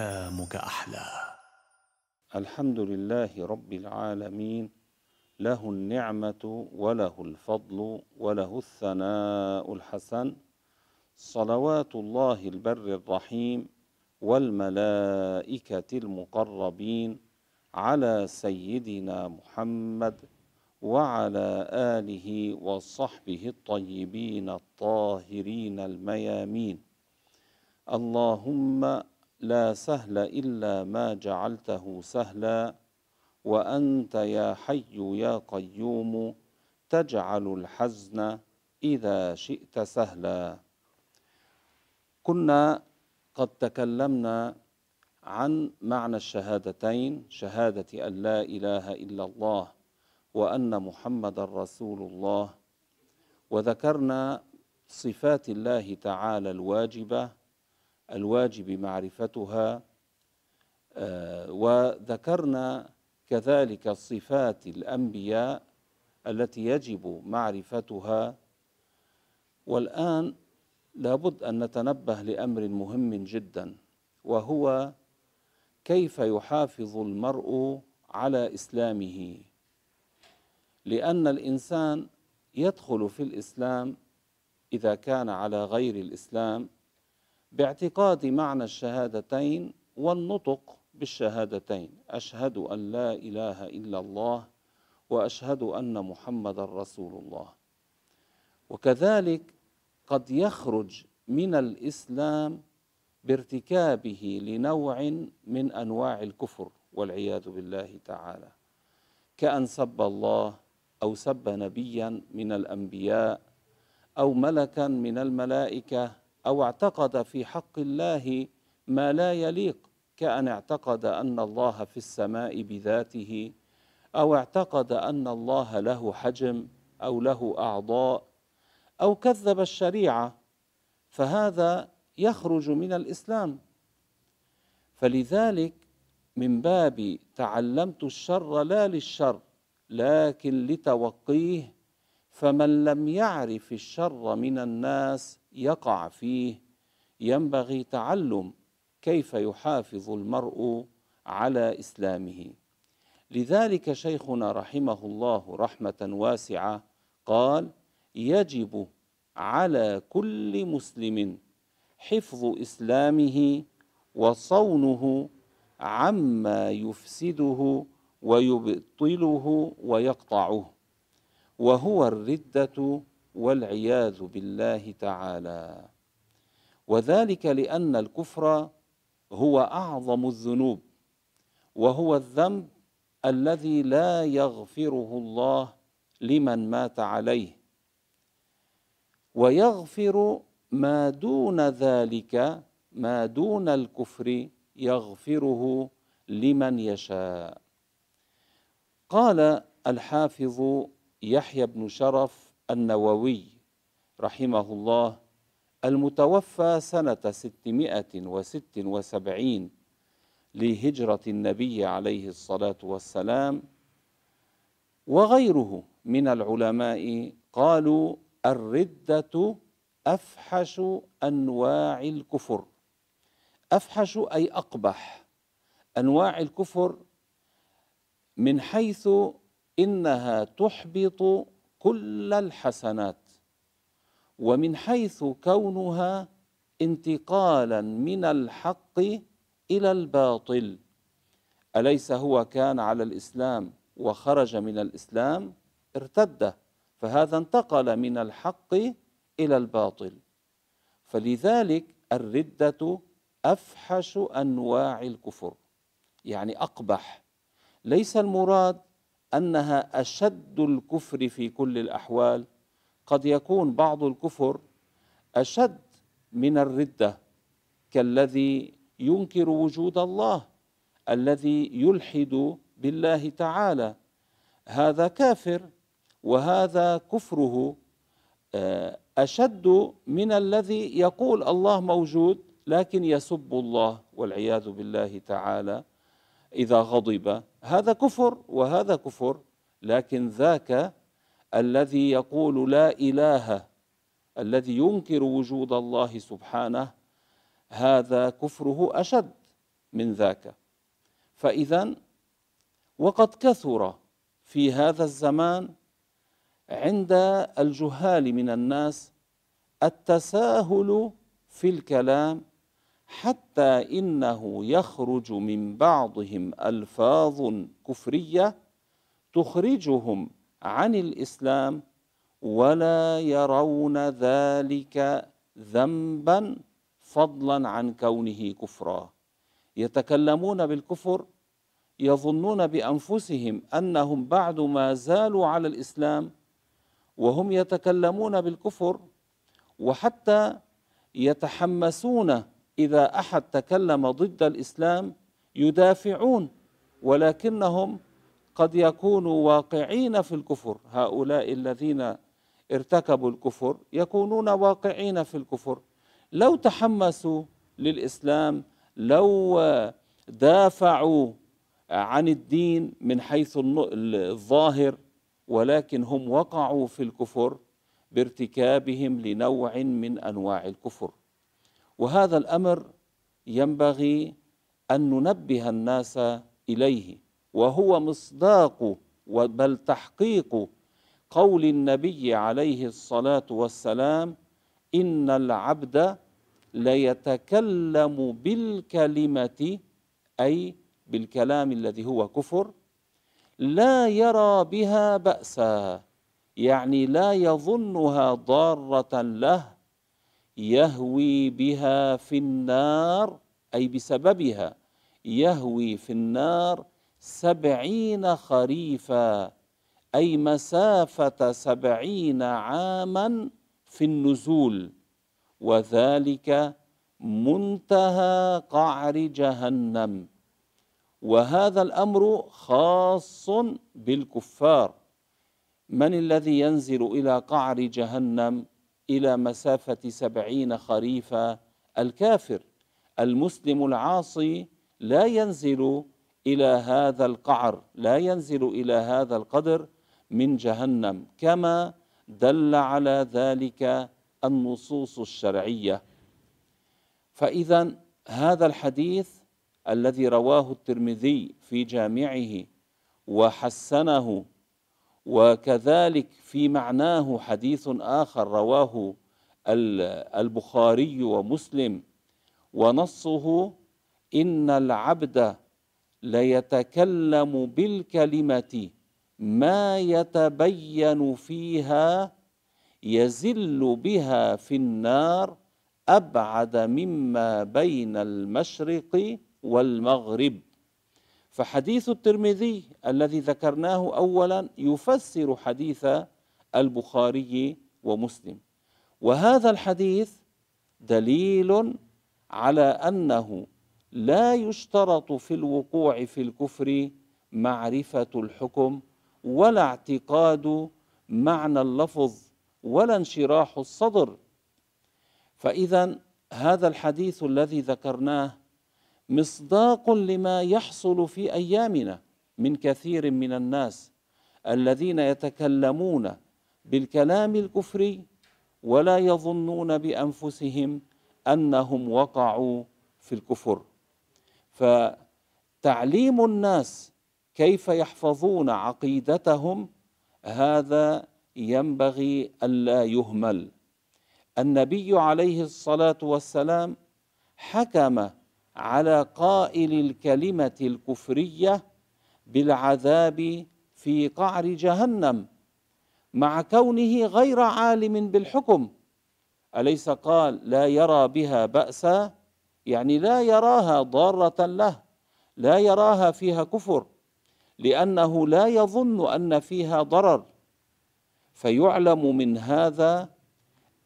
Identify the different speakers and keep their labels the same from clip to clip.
Speaker 1: أيامك أحلى.
Speaker 2: الحمد لله رب العالمين. له النعمة وله الفضل وله الثناء الحسن. صلوات الله البر الرحيم والملائكة المقربين على سيدنا محمد وعلى آله وصحبه الطيبين الطاهرين الميامين. اللهم لا سهل إلا ما جعلته سهلا وأنت يا حي يا قيوم تجعل الحزن إذا شئت سهلا. كنا قد تكلمنا عن معنى الشهادتين شهادة أن لا إله إلا الله وأن محمد رسول الله وذكرنا صفات الله تعالى الواجبة الواجب معرفتها آه، وذكرنا كذلك صفات الأنبياء التي يجب معرفتها. والآن لابد أن نتنبه لأمر مهم جدا وهو كيف يحافظ المرء على إسلامه. لأن الإنسان يدخل في الإسلام إذا كان على غير الإسلام باعتقاد معنى الشهادتين والنطق بالشهادتين. أشهد أن لا إله إلا الله وأشهد أن محمد رسول الله. وكذلك قد يخرج من الإسلام بارتكابه لنوع من أنواع الكفر والعياذ بالله تعالى. كأن سب الله أو سب نبيا من الأنبياء أو ملكا من الملائكة أو اعتقد في حق الله ما لا يليق كأن اعتقد أن الله في السماء بذاته أو اعتقد أن الله له حجم أو له أعضاء أو كذب الشريعة فهذا يخرج من الإسلام. فلذلك من باب تعلمت الشر لا للشر لكن لتوقيه فمن لم يعرف الشر من الناس يقع فيه. ينبغي تعلم كيف يحافظ المرء على إسلامه. لذلك شيخنا رحمه الله رحمة واسعة قال يجب على كل مسلم حفظ إسلامه وصونه عما يفسده ويبطله ويقطعه. وهو الردة والعياذ بالله تعالى. وذلك لأن الكفر هو أعظم الذنوب وهو الذنب الذي لا يغفره الله لمن مات عليه. ويغفر ما دون ذلك ما دون الكفر يغفره لمن يشاء. قال الحافظ يحيى بن شرف النووي رحمه الله المتوفى سنة ستمائة وست وسبعين لهجرة النبي عليه الصلاة والسلام وغيره من العلماء قالوا الردة أفحش أنواع الكفر. أفحش أي أقبح أنواع الكفر من حيث إنها تحبط كل الحسنات ومن حيث كونها انتقالا من الحق إلى الباطل. أليس هو كان على الإسلام وخرج من الإسلام؟ ارتد فهذا انتقل من الحق إلى الباطل. فلذلك الردة أفحش أنواع الكفر يعني أقبح. ليس المراد أنها أشد الكفر في كل الأحوال. قد يكون بعض الكفر أشد من الردة كالذي ينكر وجود الله الذي يلحد بالله تعالى. هذا كافر وهذا كفره أشد من الذي يقول الله موجود لكن يسب الله والعياذ بالله تعالى إذا غضب. هذا كفر وهذا كفر لكن ذاك الذي يقول لا إله الذي ينكر وجود الله سبحانه هذا كفره أشد من ذاك. فإذا وقد كثر في هذا الزمان عند الجهال من الناس التساهل في الكلام حتى إنه يخرج من بعضهم ألفاظ كفرية تخرجهم عن الإسلام ولا يرون ذلك ذنبا فضلا عن كونه كفرا. يتكلمون بالكفر يظنون بأنفسهم أنهم بعد ما زالوا على الإسلام وهم يتكلمون بالكفر وحتى يتحمسون إذا أحد تكلم ضد الإسلام يدافعون ولكنهم قد يكونوا واقعين في الكفر. هؤلاء الذين ارتكبوا الكفر يكونون واقعين في الكفر. لو تحمسوا للإسلام لو دافعوا عن الدين من حيث الظاهر ولكن هم وقعوا في الكفر بارتكابهم لنوع من أنواع الكفر. وهذا الأمر ينبغي أن ننبه الناس إليه وهو مصداق بل تحقيق قول النبي عليه الصلاة والسلام إن العبد ليتكلم بالكلمة أي بالكلام الذي هو كفر لا يرى بها بأسا يعني لا يظنها ضارة له يهوي بها في النار أي بسببها يهوي في النار سبعين خريفا أي مسافة سبعين عاما في النزول. وذلك منتهى قعر جهنم. وهذا الأمر خاص بالكفار. من الذي ينزل إلى قعر جهنم؟ إلى مسافة سبعين خريفا. الكافر المسلم العاصي لا ينزل إلى هذا القعر لا ينزل إلى هذا القدر من جهنم كما دل على ذلك النصوص الشرعية. فإذا هذا الحديث الذي رواه الترمذي في جامعه وحسنه وكذلك في معناه حديث آخر رواه البخاري ومسلم ونصه إن العبد ليتكلم بالكلمة ما يتبين فيها يزل بها في النار أبعد مما بين المشرق والمغرب. فحديث الترمذي الذي ذكرناه اولا يفسر حديث البخاري ومسلم. وهذا الحديث دليل على أنه لا يشترط في الوقوع في الكفر معرفة الحكم ولا اعتقاد معنى اللفظ ولا انشراح الصدر. فاذا هذا الحديث الذي ذكرناه مصداق لما يحصل في أيامنا من كثير من الناس الذين يتكلمون بالكلام الكفري ولا يظنون بأنفسهم أنهم وقعوا في الكفر. فتعليم الناس كيف يحفظون عقيدتهم هذا ينبغي الا يهمل. النبي عليه الصلاة والسلام حكم على قائل الكلمة الكفرية بالعذاب في قعر جهنم مع كونه غير عالم بالحكم. أليس قال لا يرى بها بأسا؟ يعني لا يراها ضارة له لا يراها فيها كفر لأنه لا يظن أن فيها ضرر. فيعلم من هذا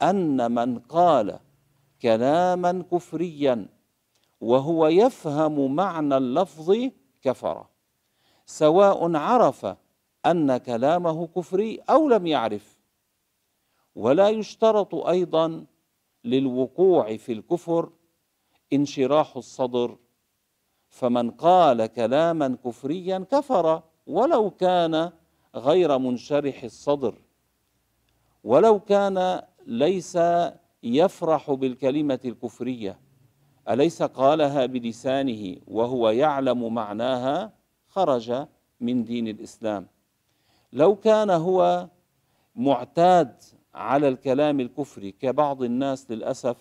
Speaker 2: أن من قال كلاما كفريا وهو يفهم معنى اللفظ كفر. سواء عرف أن كلامه كفري أو لم يعرف. ولا يشترط أيضا للوقوع في الكفر انشراح الصدر. فمن قال كلاما كفريا كفر ولو كان غير منشرح الصدر. ولو كان ليس يفرح بالكلمة الكفرية. أليس قالها بلسانه وهو يعلم معناها خرج من دين الإسلام؟ لو كان هو معتاد على الكلام الكفري كبعض الناس للأسف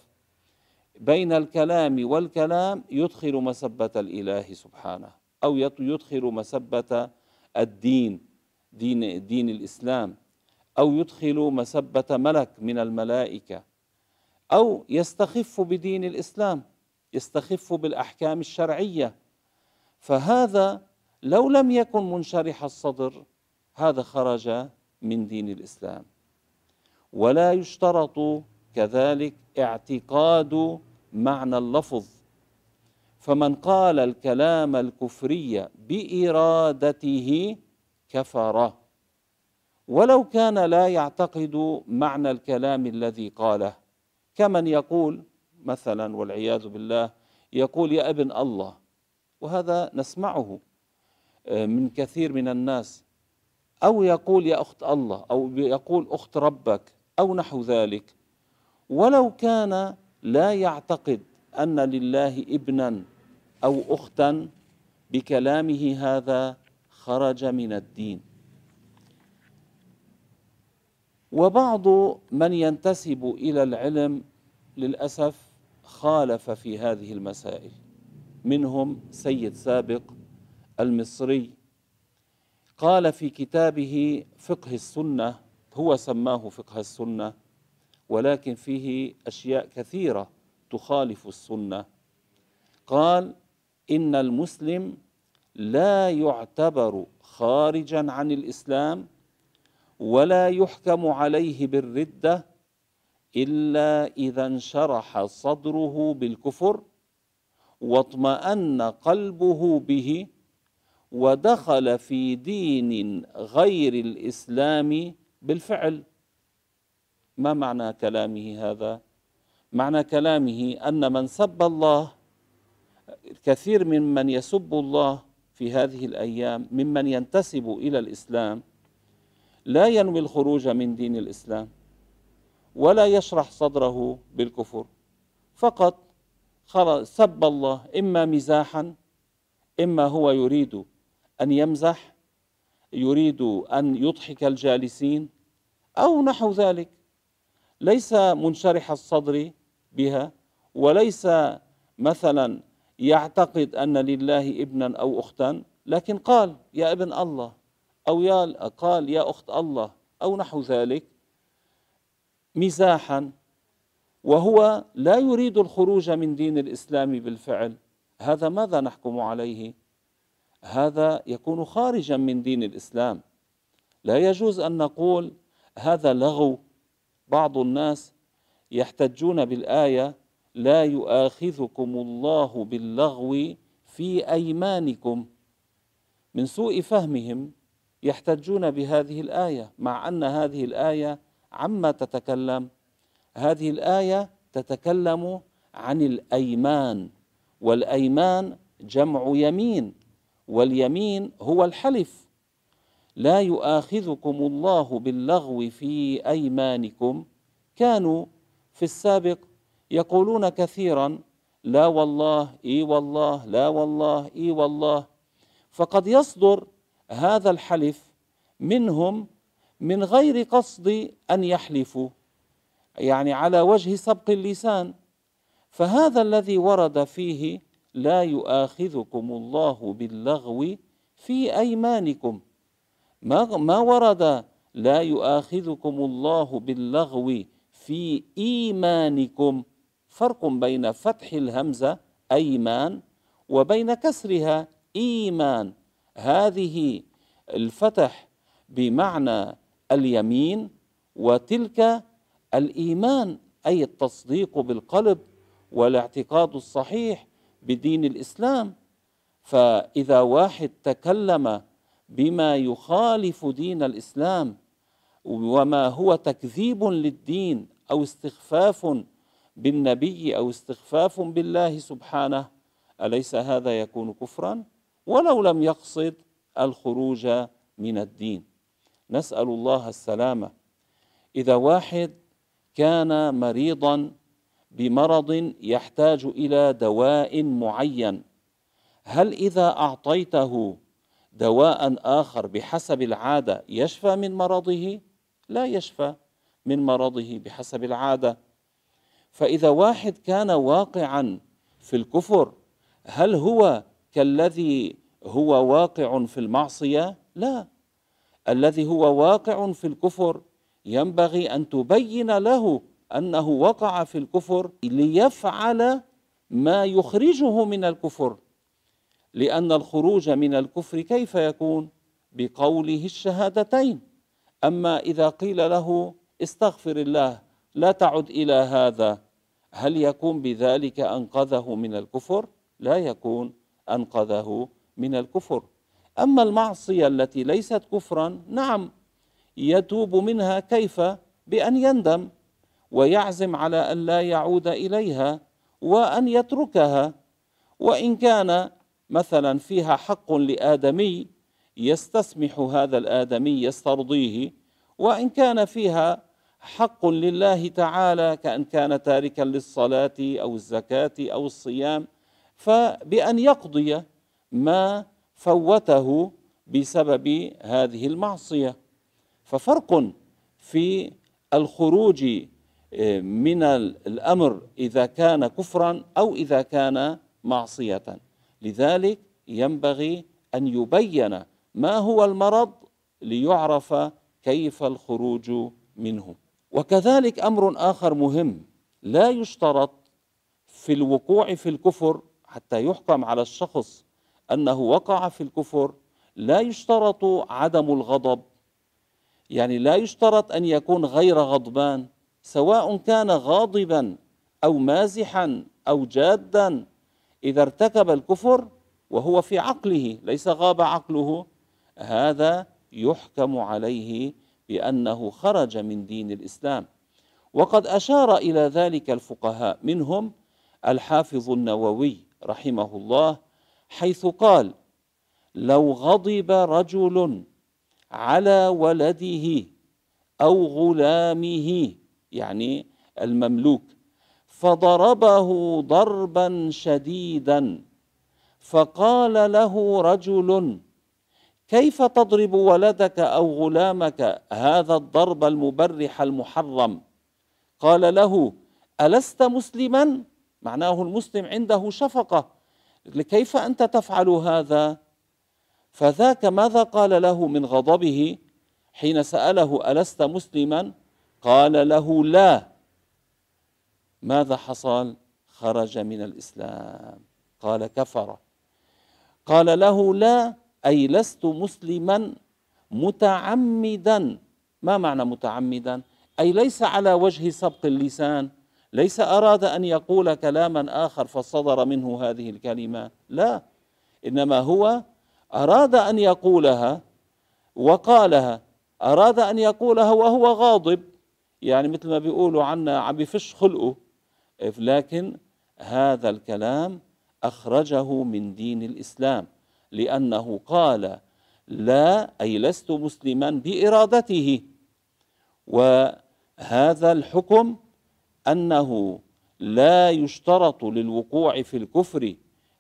Speaker 2: بين الكلام والكلام يدخل مسبة الإله سبحانه أو يدخل مسبة الدين دين, دين الإسلام أو يدخل مسبة ملك من الملائكة أو يستخف بدين الإسلام. يستخف بالأحكام الشرعية. فهذا لو لم يكن منشرح الصدر هذا خرج من دين الإسلام. ولا يشترط كذلك اعتقاد معنى اللفظ. فمن قال الكلام الكفري بإرادته كفر. ولو كان لا يعتقد معنى الكلام الذي قاله كمن يقول مثلا والعياذ بالله يقول يا أبن الله وهذا نسمعه آه، من كثير من الناس أو يقول يا أخت الله أو يقول أخت ربك أو نحو ذلك. ولو كان لا يعتقد أن لله ابنا أو أختا بكلامه هذا خرج من الدين. وبعض من ينتسب إلى العلم للأسف خالف في هذه المسائل. منهم سيد سابق المصري. قال في كتابه فقه السنة هو سماه فقه السنة ولكن فيه أشياء كثيرة تخالف السنة. قال إن المسلم لا يعتبر خارجا عن الإسلام ولا يحكم عليه بالردة إلا إذا انشرح صدره بالكفر واطمأن قلبه به ودخل في دين غير الإسلام بالفعل ما معنى كلامه هذا؟ معنى كلامه أن من سب الله كثير ممن يسب الله في هذه الأيام ممن ينتسب إلى الإسلام لا ينوي الخروج من دين الإسلام ولا يشرح صدره بالكفر. فقط سب الله إما مزاحا إما هو يريد أن يمزح يريد أن يضحك الجالسين أو نحو ذلك. ليس منشرح الصدر بها وليس مثلا يعتقد أن لله ابنا أو أختا لكن قال يا ابن الله. أو يا قال يا أخت الله. أو نحو ذلك. مزاحا وهو لا يريد الخروج من دين الإسلام بالفعل. هذا ماذا نحكم عليه؟ هذا يكون خارجا من دين الإسلام. لا يجوز أن نقول هذا لغو. بعض الناس يحتجون بالآية لا يؤاخذكم الله باللغو في أيمانكم. من سوء فهمهم يحتجون بهذه الآية مع أن هذه الآية عما تتكلم. هذه الآية تتكلم عن الأيمان والأيمان جمع يمين واليمين هو الحلف. لا يؤاخذكم الله باللغو في أيمانكم. كانوا في السابق يقولون كثيرا لا والله إي والله لا والله إي والله. فقد يصدر هذا الحلف منهم من غير قصد أن يحلفوا يعني على وجه سبق اللسان. فهذا الذي ورد فيه لا يؤاخذكم الله باللغو في أيمانكم. ما ما ورد لا يؤاخذكم الله باللغو في إيمانكم. فرق بين فتح الهمزه أيمان وبين كسرها إيمان. هذه الفتح بمعنى اليمين وتلك الإيمان أي التصديق بالقلب والاعتقاد الصحيح بدين الإسلام. فإذا واحد تكلم بما يخالف دين الإسلام وما هو تكذيب للدين أو استخفاف بالنبي أو استخفاف بالله سبحانه أليس هذا يكون كفرا؟ ولو لم يقصد الخروج من الدين. نسأل الله السلامة. إذا واحد كان مريضا بمرض يحتاج إلى دواء معين هل إذا أعطيته دواء آخر بحسب العادة يشفى من مرضه؟ لا يشفى من مرضه بحسب العادة. فإذا واحد كان واقعا في الكفر هل هو كالذي هو واقع في المعصية؟ لا. الذي هو واقع في الكفر ينبغي أن تبين له أنه وقع في الكفر ليفعل ما يخرجه من الكفر. لأن الخروج من الكفر كيف يكون؟ بقوله الشهادتين. أما إذا قيل له استغفر الله لا تعد إلى هذا هل يكون بذلك أنقذه من الكفر؟ لا يكون أنقذه من الكفر. أما المعصية التي ليست كفرا نعم يتوب منها كيف؟ بأن يندم ويعزم على أن لا يعود إليها وأن يتركها. وإن كان مثلا فيها حق لآدمي يستسمح هذا الآدمي يسترضيه وإن كان فيها حق لله تعالى كأن كان تاركا للصلاة أو الزكاة أو الصيام فبأن يقضي ما فوته بسبب هذه المعصية. ففرق في الخروج آه، من الأمر إذا كان كفرا أو إذا كان معصية. لذلك ينبغي أن يبين ما هو المرض ليعرف كيف الخروج منه. وكذلك أمر آخر مهم لا يشترط في الوقوع في الكفر حتى يحكم على الشخص أنه وقع في الكفر لا يشترط عدم الغضب. يعني لا يشترط أن يكون غير غضبان سواء كان غاضبا أو مازحا أو جادا. إذا ارتكب الكفر وهو في عقله ليس غاب عقله هذا يحكم عليه بأنه خرج من دين الإسلام. وقد أشار إلى ذلك الفقهاء منهم الحافظ النووي رحمه الله حيث قال لو غضب رجل على ولده أو غلامه يعني المملوك فضربه ضربا شديدا فقال له رجل كيف تضرب ولدك أو غلامك هذا الضرب المبرح المحرم؟ قال له ألست مسلما؟ معناه المسلم عنده شفقة. كيف أنت تفعل هذا؟ فذاك ماذا قال له من غضبه حين سأله ألست مسلما؟ قال له لا. ماذا حصل؟ خرج من الإسلام. قال كفر. قال له لا أي لست مسلما متعمدا. ما معنى متعمدا؟ أي ليس على وجه سبق اللسان. ليس أراد أن يقول كلاما آخر فصدر منه هذه الكلمة. لا إنما هو أراد أن يقولها وقالها. أراد أن يقولها وهو غاضب. يعني مثل ما بيقولوا عنا عم بفش خلقه. لكن هذا الكلام أخرجه من دين الإسلام لأنه قال لا أي لست مسلما بإرادته. وهذا الحكم أنه لا يشترط للوقوع في الكفر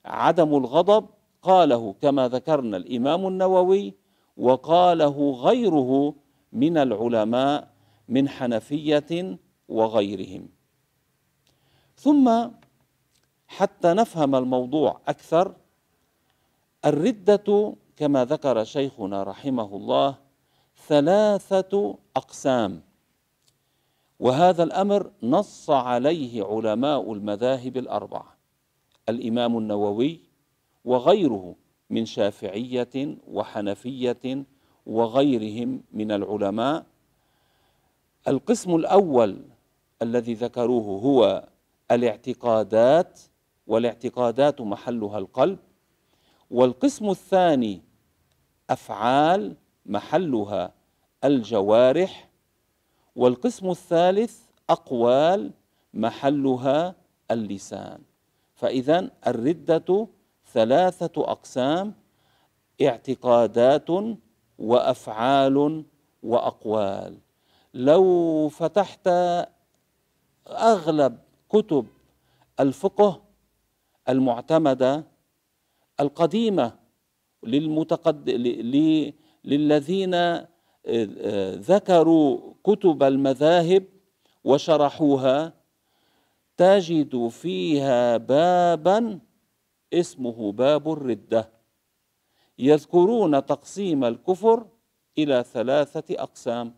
Speaker 2: عدم الغضب قاله كما ذكرنا الإمام النووي وقاله غيره من العلماء من حنفية وغيرهم. ثم حتى نفهم الموضوع أكثر الردة كما ذكر شيخنا رحمه الله ثلاثة أقسام. وهذا الأمر نص عليه علماء المذاهب الأربعة الإمام النووي وغيره من شافعية وحنفية وغيرهم من العلماء. القسم الأول الذي ذكروه هو الاعتقادات والاعتقادات محلها القلب والقسم الثاني أفعال محلها الجوارح والقسم الثالث أقوال محلها اللسان. فاذا الردة ثلاثة أقسام اعتقادات وأفعال وأقوال. لو فتحت أغلب كتب الفقه المعتمدة القديمة للمتقد... ل... للذين ذكروا كتب المذاهب وشرحوها تجد فيها بابا اسمه باب الردة. يذكرون تقسيم الكفر إلى ثلاثة أقسام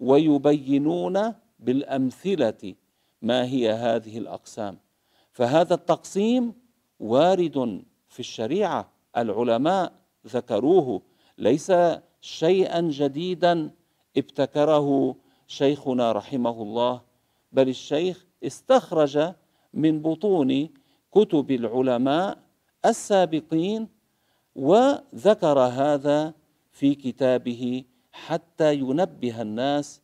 Speaker 2: ويبينون بالأمثلة ما هي هذه الأقسام. فهذا التقسيم وارد في الشريعة العلماء ذكروه ليس شيئا جديدا ابتكره شيخنا رحمه الله بل الشيخ استخرج من بطون كتب العلماء السابقين وذكر هذا في كتابه حتى ينبه الناس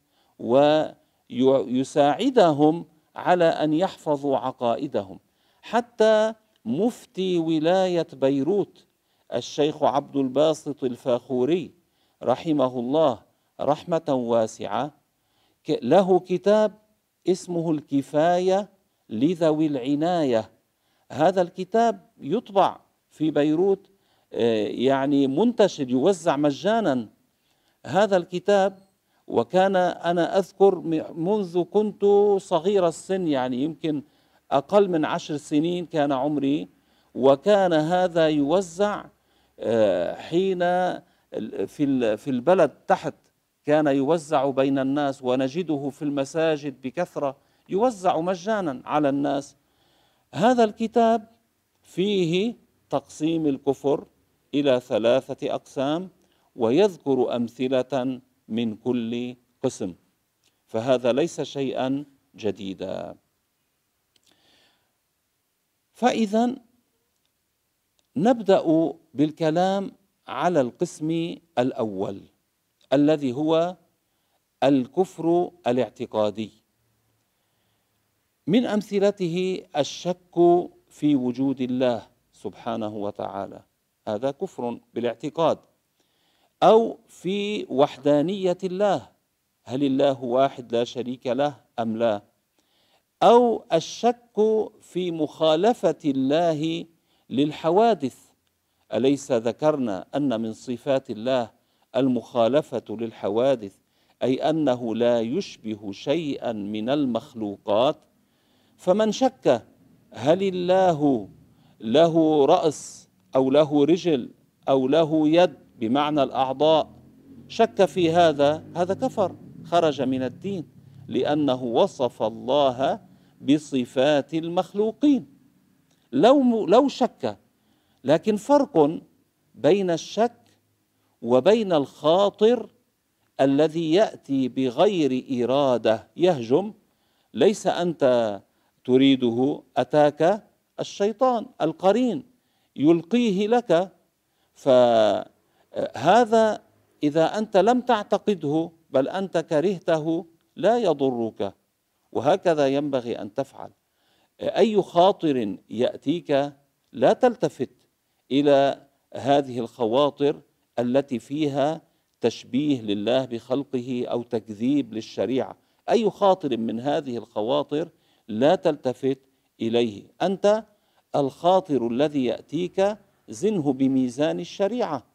Speaker 2: ويساعدهم على أن يحفظوا عقائدهم. حتى مفتي ولاية بيروت الشيخ عبد الباسط الفاخوري رحمه الله رحمة واسعة. له كتاب اسمه الكفاية لذوي العناية. هذا الكتاب يطبع في بيروت آه، يعني منتشر يوزع مجانا. هذا الكتاب وكان أنا أذكر منذ كنت صغير السن يعني يمكن أقل من عشر سنين كان عمري وكان هذا يوزع آه، حين في في البلد تحت كان يوزع بين الناس ونجده في المساجد بكثرة يوزع مجانا على الناس. هذا الكتاب فيه تقسيم الكفر إلى ثلاثة أقسام ويذكر أمثلة من كل قسم فهذا ليس شيئا جديدا. فاذا نبدأ بالكلام على القسم الأول الذي هو الكفر الاعتقادي. من أمثلته الشك في وجود الله سبحانه وتعالى. هذا كفر بالاعتقاد. أو في وحدانية الله هل الله واحد لا شريك له أم لا؟ أو الشك في مخالفة الله للحوادث أليس ذكرنا أن من صفات الله المخالفة للحوادث أي أنه لا يشبه شيئا من المخلوقات؟ فمن شك هل الله له رأس أو له رجل أو له يد بمعنى الأعضاء؟ شك في هذا هذا كفر خرج من الدين لأنه وصف الله بصفات المخلوقين. لو لو شك لكن فرق بين الشك وبين الخاطر الذي يأتي بغير إرادة. يهجم ليس أنت تريده أتاك الشيطان القرين يلقيه لك. فهذا إذا أنت لم تعتقده بل أنت كرهته لا يضرك. وهكذا ينبغي أن تفعل. أي خاطر يأتيك لا تلتفت إلى هذه الخواطر التي فيها تشبيه لله بخلقه أو تكذيب للشريعة. أي خاطر من هذه الخواطر لا تلتفت إليه. أنت الخاطر الذي يأتيك زنه بميزان الشريعة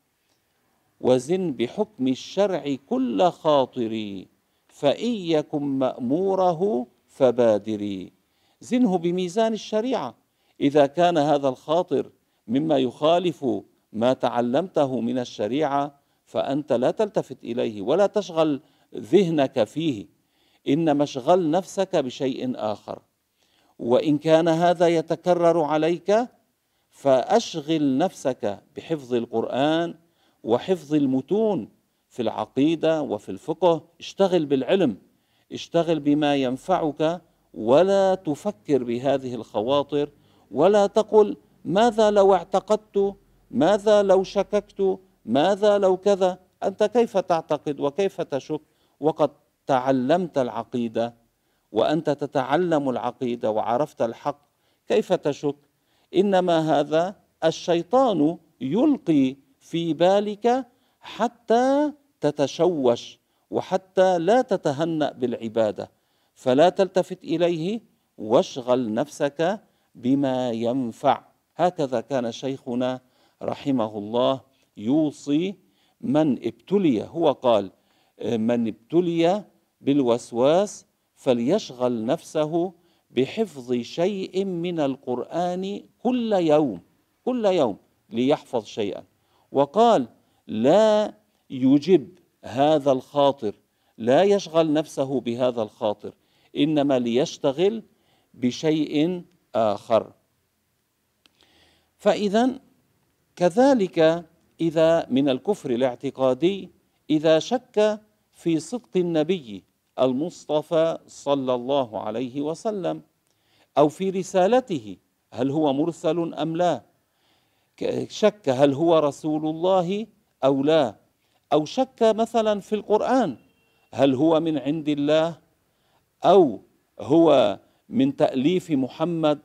Speaker 2: وزن بحكم الشرع كل خاطر فإن يكن مأموره فبادري. زنه بميزان الشريعة. إذا كان هذا الخاطر مما يخالف ما تعلمته من الشريعة فأنت لا تلتفت إليه ولا تشغل ذهنك فيه. انما اشغل نفسك بشيء آخر. وإن كان هذا يتكرر عليك فأشغل نفسك بحفظ القرآن وحفظ المتون في العقيدة وفي الفقه. اشتغل بالعلم. اشتغل بما ينفعك ولا تفكر بهذه الخواطر ولا تقل ماذا لو اعتقدت؟ ماذا لو شككت؟ ماذا لو كذا؟ أنت كيف تعتقد وكيف تشك؟ وقد تعلمت العقيدة وأنت تتعلم العقيدة وعرفت الحق كيف تشك؟ إنما هذا الشيطان يلقي في بالك حتى تتشوش وحتى لا تتهنأ بالعبادة. فلا تلتفت إليه واشغل نفسك بما ينفع. هكذا كان شيخنا رحمه الله يوصي من ابتلي هو قال من ابتلي بالوسواس فليشغل نفسه بحفظ شيء من القرآن كل يوم كل يوم ليحفظ شيئا. وقال لا يجب هذا الخاطر لا يشغل نفسه بهذا الخاطر إنما ليشتغل بشيء آخر. فاذا كذلك إذا من الكفر الاعتقادي إذا شك في صدق النبي المصطفى صلى الله عليه وسلم أو في رسالته هل هو مرسل أم لا شك هل هو رسول الله أو لا أو شك مثلا في القرآن هل هو من عند الله أو هو من تأليف محمد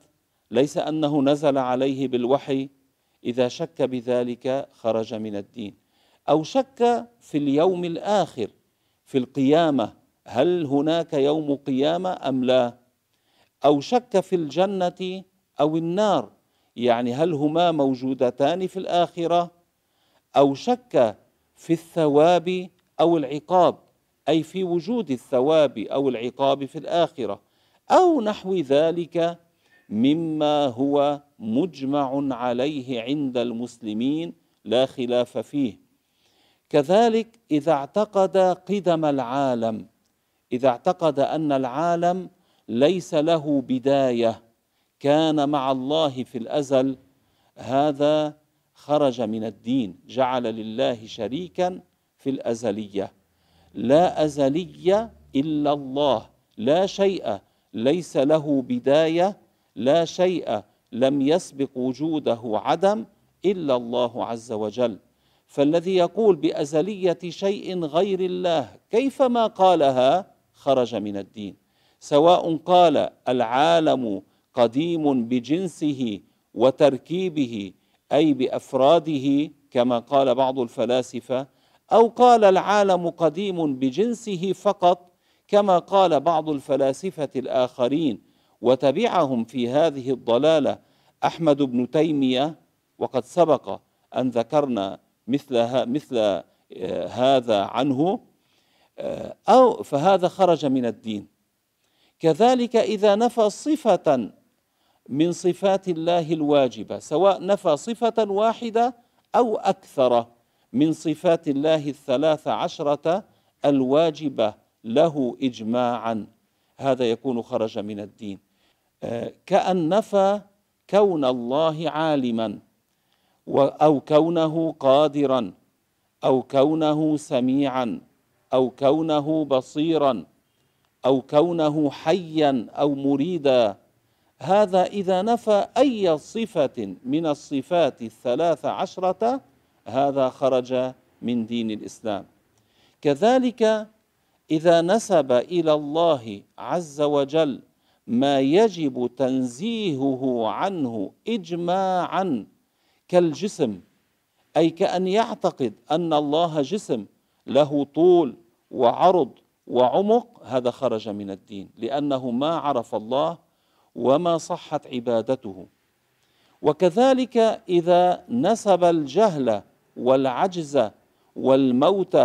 Speaker 2: ليس أنه نزل عليه بالوحي إذا شك بذلك خرج من الدين. أو شك في اليوم الآخر في القيامة هل هناك يوم قيامة أم لا؟ أو شك في الجنة أو النار يعني هل هما موجودتان في الآخرة؟ أو شك في الثواب أو العقاب أي في وجود الثواب أو العقاب في الآخرة أو نحو ذلك مما هو مجمع عليه عند المسلمين لا خلاف فيه. كذلك إذا اعتقد قدم العالم إذا اعتقد أن العالم ليس له بداية كان مع الله في الأزل هذا خرج من الدين جعل لله شريكا في الأزلية. لا أزلية إلا الله لا شيء ليس له بداية لا شيء لم يسبق وجوده عدم إلا الله عز وجل. فالذي يقول بأزلية شيء غير الله كيفما قالها؟ خرج من الدين. سواء قال العالم قديم بجنسه وتركيبه أي بأفراده كما قال بعض الفلاسفة أو قال العالم قديم بجنسه فقط كما قال بعض الفلاسفة الآخرين وتبعهم في هذه الضلالة أحمد بن تيمية وقد سبق أن ذكرنا مثل مثل آه، هذا عنه آه، أو فهذا خرج من الدين. كذلك إذا نفى صفة من صفات الله الواجبة سواء نفى صفة واحدة أو أكثر من صفات الله الثلاث عشرة الواجبة له اجماعا هذا يكون خرج من الدين. كأن نفى كون الله عالما أو كونه قادرا أو كونه سميعا أو كونه بصيرا أو كونه حيا أو مريدا. هذا إذا نفى أي صفة من الصفات الثلاث عشرة هذا خرج من دين الإسلام. كذلك إذا نسب إلى الله عز وجل ما يجب تنزيهه عنه إجماعا كالجسم أي كأن يعتقد أن الله جسم له طول وعرض وعمق هذا خرج من الدين لأنه ما عرف الله وما صحت عبادته. وكذلك إذا نسب الجهل والعجز والموت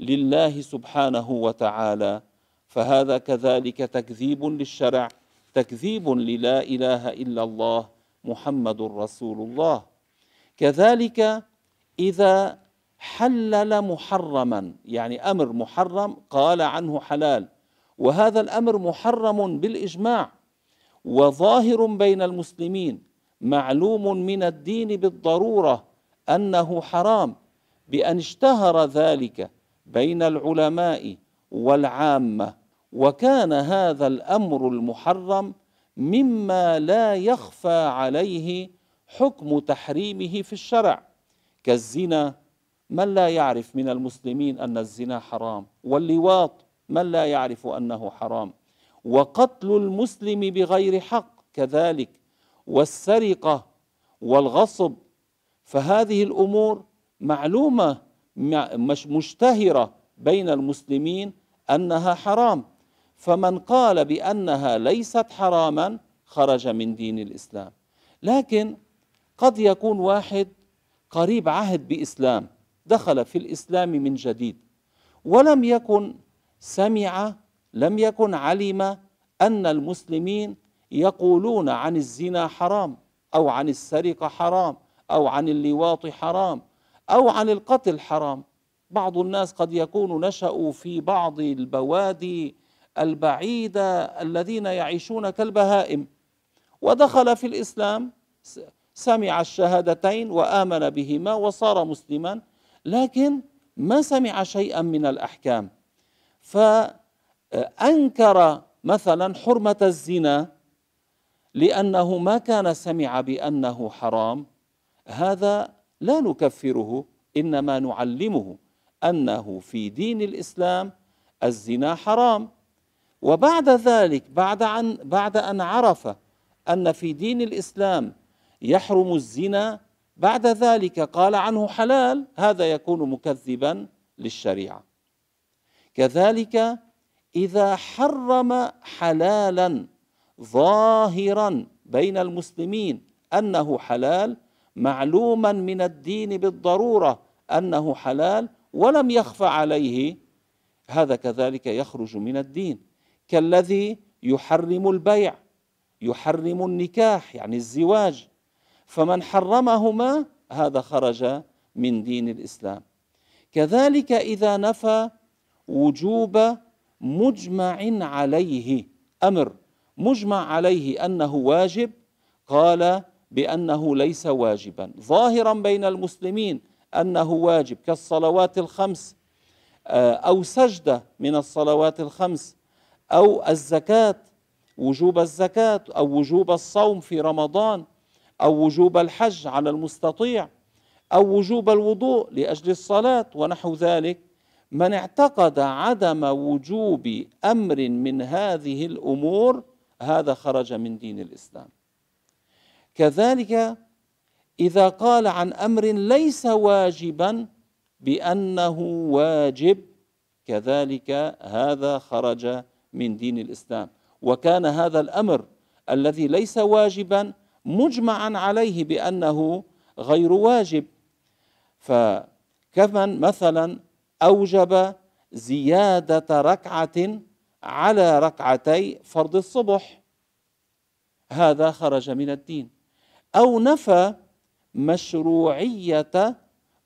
Speaker 2: لله سبحانه وتعالى فهذا كذلك تكذيب للشرع. تكذيب للا إله إلا الله محمد رسول الله. كذلك إذا حلل محرما يعني أمر محرم قال عنه حلال وهذا الأمر محرم بالإجماع وظاهر بين المسلمين معلوم من الدين بالضرورة أنه حرام بأن اشتهر ذلك بين العلماء والعامة. وكان هذا الأمر المحرم مما لا يخفى عليه حكم تحريمه في الشرع كالزنا من لا يعرف من المسلمين أن الزنا حرام واللواط من لا يعرف أنه حرام وقتل المسلم بغير حق كذلك والسرقة والغصب فهذه الأمور معلومة مش مشتهرة بين المسلمين أنها حرام. فمن قال بأنها ليست حراما خرج من دين الإسلام. لكن قد يكون واحد قريب عهد بإسلام دخل في الإسلام من جديد ولم يكن سمع لم يكن علم أن المسلمين يقولون عن الزنا حرام أو عن السرقة حرام أو عن اللواط حرام أو عن القتل حرام. بعض الناس قد يكون نشأوا في بعض البوادي البعيدة الذين يعيشون كالبهائم. ودخل في الإسلام سمع الشهادتين وآمن بهما وصار مسلما لكن ما سمع شيئا من الأحكام. فأنكر مثلا حرمة الزنا لأنه ما كان سمع بأنه حرام. هذا لا نكفره إنما نعلمه أنه في دين الإسلام الزنا حرام. وبعد ذلك بعد أن بعد أن عرف أن في دين الإسلام يحرم الزنا بعد ذلك قال عنه حلال هذا يكون مكذبا للشريعة. كذلك إذا حرم حلالا ظاهرا بين المسلمين أنه حلال معلوما من الدين بالضرورة أنه حلال ولم يخفى عليه هذا كذلك يخرج من الدين. كالذي يحرم البيع يحرم النكاح يعني الزواج. فمن حرمهما هذا خرج من دين الإسلام. كذلك إذا نفى وجوب مجمع عليه أمر مجمع عليه أنه واجب قال بأنه ليس واجبا. ظاهرا بين المسلمين أنه واجب كالصلوات الخمس آه، أو سجدة من الصلوات الخمس أو الزكاة وجوب الزكاة أو وجوب الصوم في رمضان أو وجوب الحج على المستطيع أو وجوب الوضوء لأجل الصلاة ونحو ذلك. من اعتقد عدم وجوب أمر من هذه الأمور هذا خرج من دين الإسلام. كذلك إذا قال عن أمر ليس واجبا بأنه واجب كذلك هذا خرج من دين الإسلام. وكان هذا الأمر الذي ليس واجبا مجمعا عليه بأنه غير واجب. فكمن مثلا أوجب زيادة ركعة على ركعتي فرض الصبح. هذا خرج من الدين. أو نفى مشروعية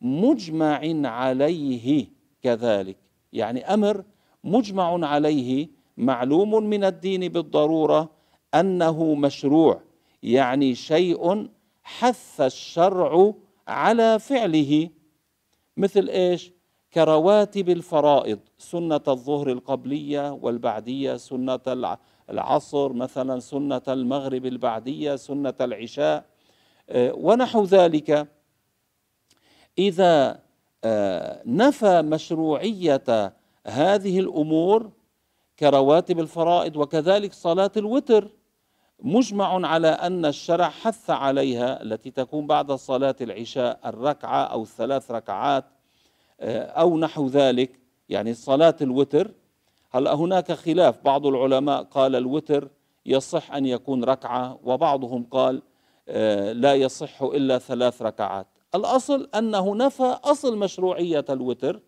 Speaker 2: مجمع عليه كذلك. يعني أمر مجمع عليه معلوم من الدين بالضرورة أنه مشروع يعني شيء حث الشرع على فعله. مثل إيش؟ كرواتب الفرائض سنة الظهر القبلية والبعدية سنة العصر مثلا سنة المغرب البعدية سنة العشاء. آه، ونحو ذلك. إذا آه، نفى مشروعية هذه الأمور كرواتب الفرائض وكذلك صلاة الوتر مجمع على أن الشرع حث عليها التي تكون بعد صلاة العشاء الركعة أو الثلاث ركعات آه، أو نحو ذلك يعني صلاة الوتر. هلا هناك خلاف؟ بعض العلماء قال الوتر يصح أن يكون ركعة وبعضهم قال آه، لا يصح إلا ثلاث ركعات. الأصل أنه نفى أصل مشروعية الوتر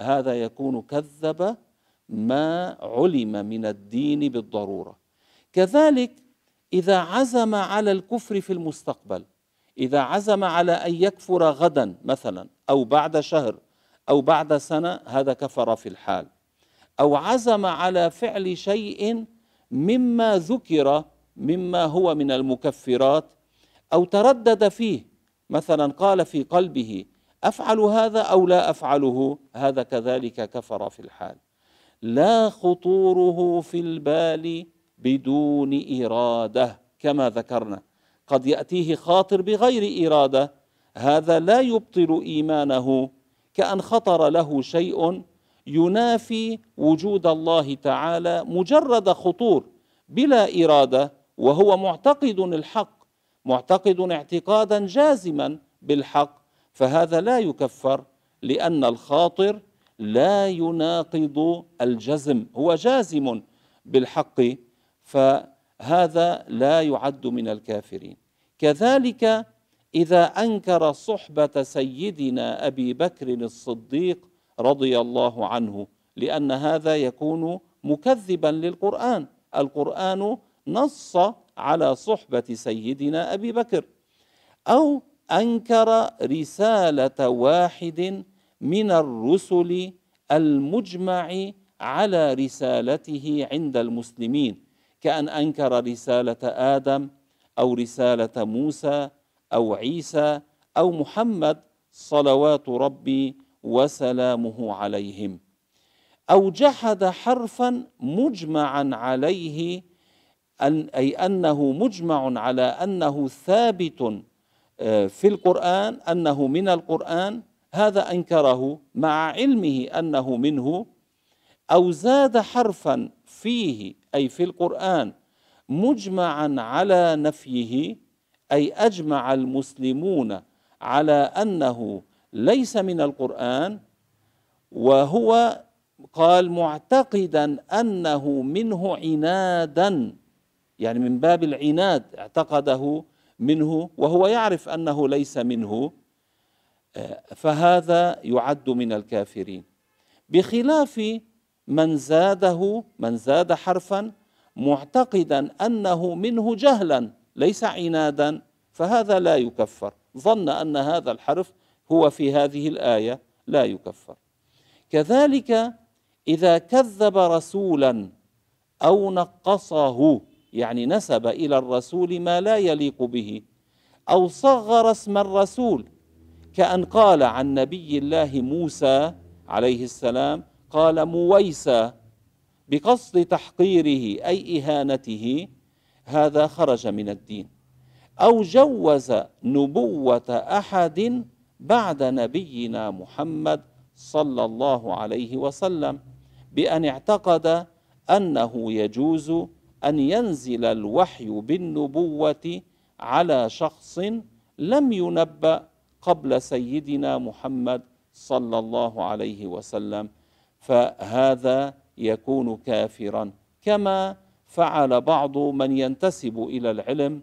Speaker 2: هذا يكون كذب ما علم من الدين بالضرورة. كذلك إذا عزم على الكفر في المستقبل إذا عزم على أن يكفر غدا مثلا أو بعد شهر أو بعد سنة هذا كفر في الحال. أو عزم على فعل شيء مما ذكر مما هو من المكفرات أو تردد فيه مثلا قال في قلبه أفعل هذا أو لا أفعله هذا كذلك كفر في الحال. لا خطوره في البال بدون إرادة كما ذكرنا. قد يأتيه خاطر بغير إرادة هذا لا يبطل إيمانه. كأن خطر له شيء ينافي وجود الله تعالى مجرد خطور بلا إرادة وهو معتقد الحق معتقد اعتقادا جازما بالحق. فهذا لا يكفر لأن الخاطر لا يناقض الجزم هو جازم بالحق فهذا لا يعد من الكافرين. كذلك إذا أنكر صحبة سيدنا أبي بكر الصديق رضي الله عنه لأن هذا يكون مكذبا للقرآن. القرآن نص على صحبة سيدنا أبي بكر أو أنكر رسالة واحد من الرسل المجمع على رسالته عند المسلمين كأن أنكر رسالة آدم أو رسالة موسى أو عيسى أو محمد صلوات ربي وسلامه عليهم. أو جحد حرفا مجمعا عليه أن أي أنه مجمع على أنه ثابت آه، في القرآن أنه من القرآن هذا أنكره مع علمه أنه منه أو زاد حرفا فيه أي في القرآن مجمعا على نفيه أي أجمع المسلمون على أنه ليس من القرآن وهو قال معتقدا أنه منه عنادا يعني من باب العناد اعتقده منه وهو يعرف أنه ليس منه. فهذا يعد من الكافرين. بخلاف من زاده من زاد حرفا معتقدا أنه منه جهلا ليس عنادا فهذا لا يكفر. ظن أن هذا الحرف هو في هذه الآية لا يكفر. كذلك إذا كذب رسولا أو نقصه يعني نسب إلى الرسول ما لا يليق به أو صغر اسم الرسول كأن قال عن نبي الله موسى عليه السلام قال مويسى بقصد تحقيره أي إهانته هذا خرج من الدين. أو جوز نبوة أحد بعد نبينا محمد صلى الله عليه وسلم بأن اعتقد أنه يجوز أن ينزل الوحي بالنبوة على شخص لم ينبأ قبل سيدنا محمد صلى الله عليه وسلم فهذا يكون كافرا. كما فعل بعض من ينتسب إلى العلم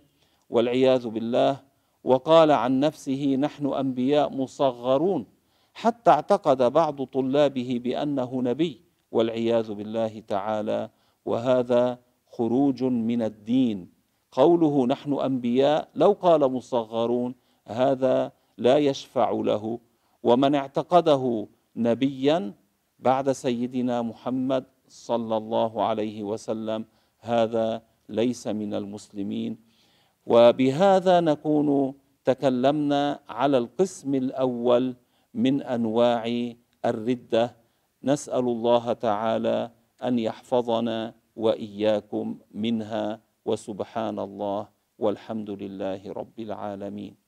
Speaker 2: والعياذ بالله وقال عن نفسه نحن أنبياء مصغرون حتى اعتقد بعض طلابه بأنه نبي والعياذ بالله تعالى. وهذا خروج من الدين. قوله نحن أنبياء لو قال مصغرون هذا لا يشفع له ومن اعتقده نبيا بعد سيدنا محمد صلى الله عليه وسلم هذا ليس من المسلمين. وبهذا نكون تكلمنا على القسم الأول من أنواع الردة. نسأل الله تعالى أن يحفظنا وإياكم منها وسبحان الله والحمد لله رب العالمين.